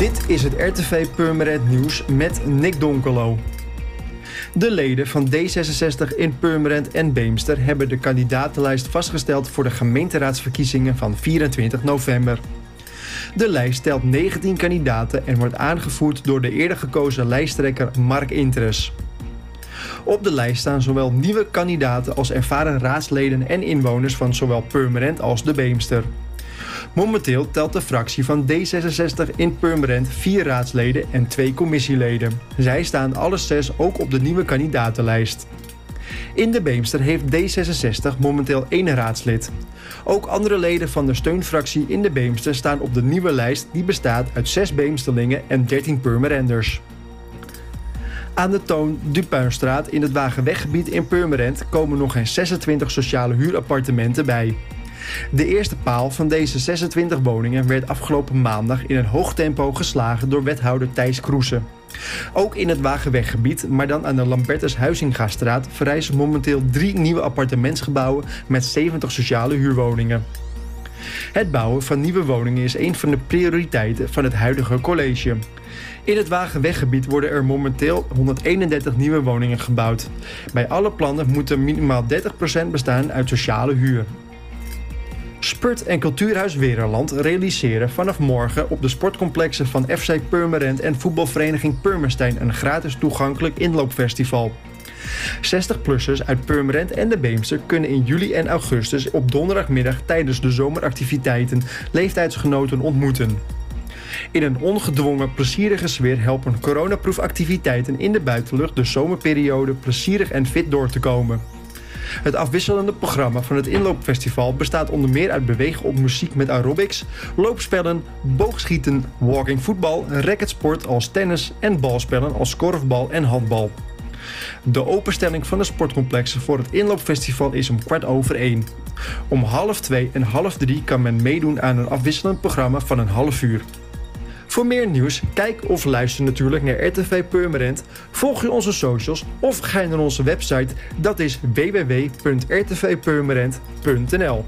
Dit is het RTV Purmerend Nieuws met Nick Donkelo. De leden van D66 in Purmerend en Beemster hebben de kandidatenlijst vastgesteld voor de gemeenteraadsverkiezingen van 24 november. De lijst telt 19 kandidaten en wordt aangevoerd door de eerder gekozen lijsttrekker Mark Interes. Op de lijst staan zowel nieuwe kandidaten als ervaren raadsleden en inwoners van zowel Purmerend als de Beemster. Momenteel telt de fractie van D66 in Purmerend vier raadsleden en twee commissieleden. Zij staan alle zes ook op de nieuwe kandidatenlijst. In de Beemster heeft D66 momenteel één raadslid. Ook andere leden van de steunfractie in de Beemster staan op de nieuwe lijst die bestaat uit zes Beemsterlingen en 13 Purmerenders. Aan de Toon Dupuinstraat in het Wagenweggebied in Purmerend komen nog geen 26 sociale huurappartementen bij. De eerste paal van deze 26 woningen werd afgelopen maandag in een hoog tempo geslagen door wethouder Thijs Kroesen. Ook in het Wagenweggebied, maar dan aan de Lambertus Huizingastraat, verrijzen momenteel drie nieuwe appartementsgebouwen met 70 sociale huurwoningen. Het bouwen van nieuwe woningen is een van de prioriteiten van het huidige college. In het Wagenweggebied worden er momenteel 131 nieuwe woningen gebouwd. Bij alle plannen moeten minimaal 30% bestaan uit sociale huur. Spurt en Cultuurhuis Weerland realiseren vanaf morgen op de sportcomplexen van FC Purmerend en voetbalvereniging Purmerstein een gratis toegankelijk inloopfestival. 60-plussers uit Purmerend en de Beemster kunnen in juli en augustus op donderdagmiddag tijdens de zomeractiviteiten leeftijdsgenoten ontmoeten. In een ongedwongen, plezierige sfeer helpen coronaproefactiviteiten in de buitenlucht de zomerperiode plezierig en fit door te komen. Het afwisselende programma van het inloopfestival bestaat onder meer uit bewegen op muziek met aerobics, loopspellen, boogschieten, walking voetbal, racketsport als tennis en balspellen als korfbal en handbal. De openstelling van de sportcomplexen voor het inloopfestival is om kwart over één. Om half twee en half drie kan men meedoen aan een afwisselend programma van een half uur. Voor meer nieuws, kijk of luister natuurlijk naar RTV Purmerend. Volg je onze socials of ga naar onze website. Dat is www.rtvpurmerend.nl